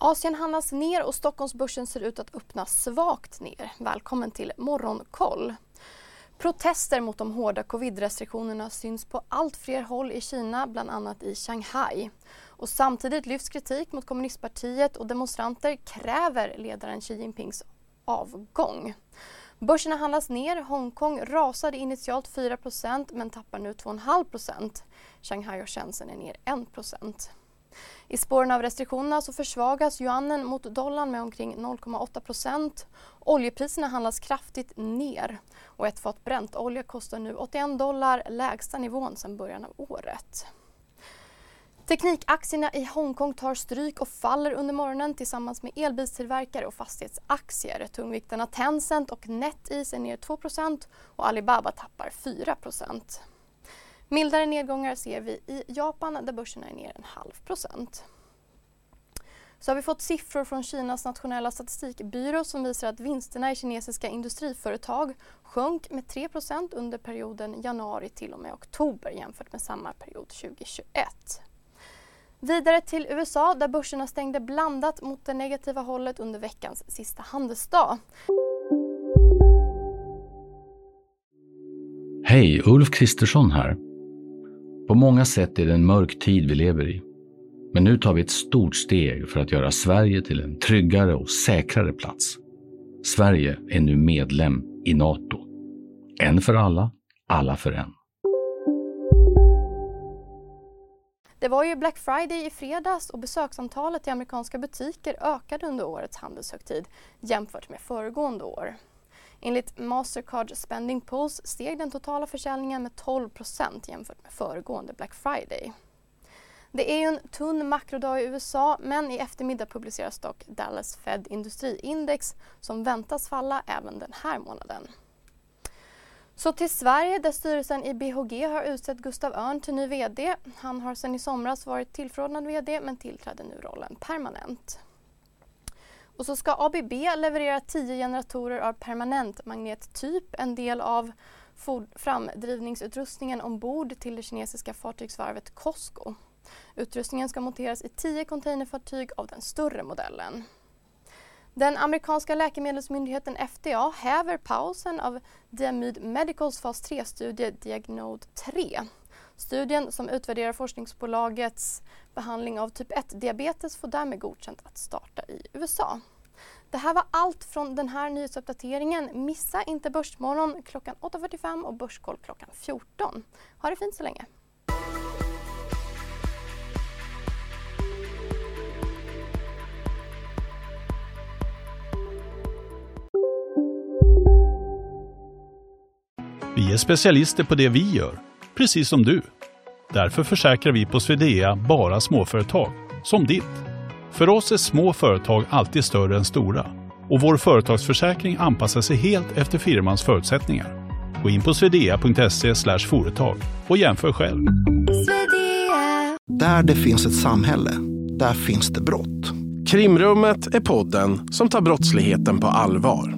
Asien handlas ner och Stockholmsbörsen ser ut att öppna svagt ner. Välkommen till Morgonkoll. Protester mot de hårda covid-restriktionerna syns på allt fler håll i Kina, bland annat i Shanghai. Och samtidigt lyfts kritik mot kommunistpartiet och demonstranter kräver ledaren Xi Jinpings avgång. Börserna handlas ner. Hongkong rasade initialt 4% men tappar nu 2,5% Shanghai och Shenzhen är ner 1 i spåren av restriktionerna så försvagas yuanen mot dollarn med omkring 0,8% Oljepriserna handlas kraftigt ner och ett fat Brentolja kostar nu 81 dollar, lägsta nivån sedan början av året. Teknikaktierna i Hongkong tar stryk och faller under morgonen tillsammans med elbilstillverkare och fastighetsaktier. Tungviktarna Tencent och NetEase är ner 2% och Alibaba tappar 4 Mildare nedgångar ser vi i Japan där börserna är ner en halv procent. Så har vi fått siffror från Kinas nationella statistikbyrå som visar att vinsterna i kinesiska industriföretag sjönk med 3% under perioden januari till och med oktober jämfört med samma period 2021. Vidare till USA där börserna stängde blandat mot det negativa hållet under veckans sista handelsdag. Hej, Ulf Kristersson här. På många sätt är det en mörk tid vi lever i. Men nu tar vi ett stort steg för att göra Sverige till en tryggare och säkrare plats. Sverige är nu medlem i Nato. En för alla, alla för en. Det var ju Black Friday i fredags och besöksantalet i amerikanska butiker ökade under årets handelshögtid jämfört med föregående år. Enligt Mastercard Spending Pulse steg den totala försäljningen med 12% jämfört med föregående Black Friday. Det är ju en tunn makrodag i USA men i eftermiddag publiceras dock Dallas Fed industriindex som väntas falla även den här månaden. Så till Sverige där styrelsen i BHG har utsett Gustav Örn till ny VD. Han har sedan i somras varit tillförordnad VD men tillträder nu rollen permanent. Och så ska ABB leverera 10 generatorer av permanent magnettyp, en del av framdrivningsutrustningen ombord till det kinesiska fartygsvarvet COSCO. Utrustningen ska monteras i 10 containerfartyg av den större modellen. Den amerikanska läkemedelsmyndigheten FDA häver pausen av Diamyd Medicals fas 3-studie Diagnode 3. Studien som utvärderar forskningsbolagets behandling av typ 1-diabetes får därmed godkänt att starta i USA. Det här var allt från den här nyhetsuppdateringen. Missa inte Börsmorgon klockan 8.45 och Börskoll klockan 14. Ha det fint så länge. Vi är specialister på det vi gör, precis som du. Därför försäkrar vi på Swedea bara småföretag, som ditt. För oss är små företag alltid större än stora och vår företagsförsäkring anpassar sig helt efter firmans förutsättningar. Gå in på swedea.se företag och jämför själv. Där det finns ett samhälle, där finns det brott. Krimrummet är podden som tar brottsligheten på allvar.